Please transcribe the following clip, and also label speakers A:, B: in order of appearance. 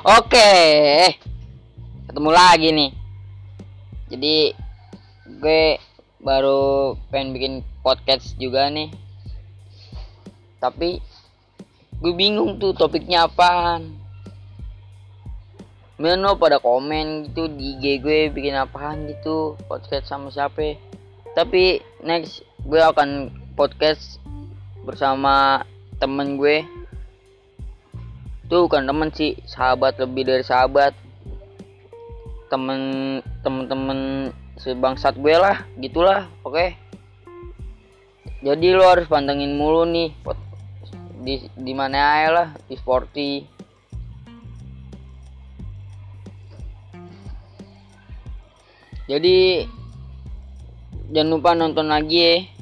A: Oke, ketemu lagi nih. Jadi gue baru pengen bikin podcast juga nih. Tapi gue bingung tuh topiknya apaan. Meno pada komen gitu di IG gue bikin apaan gitu podcast sama siapa. Tapi next gue akan podcast bersama temen gue tuh bukan temen sih sahabat lebih dari sahabat. Temen temen-temen sebangsat gue lah gitulah oke. Jadi lo harus pantengin mulu nih di di mana aja lah di sporty. Jadi jangan lupa nonton lagi ya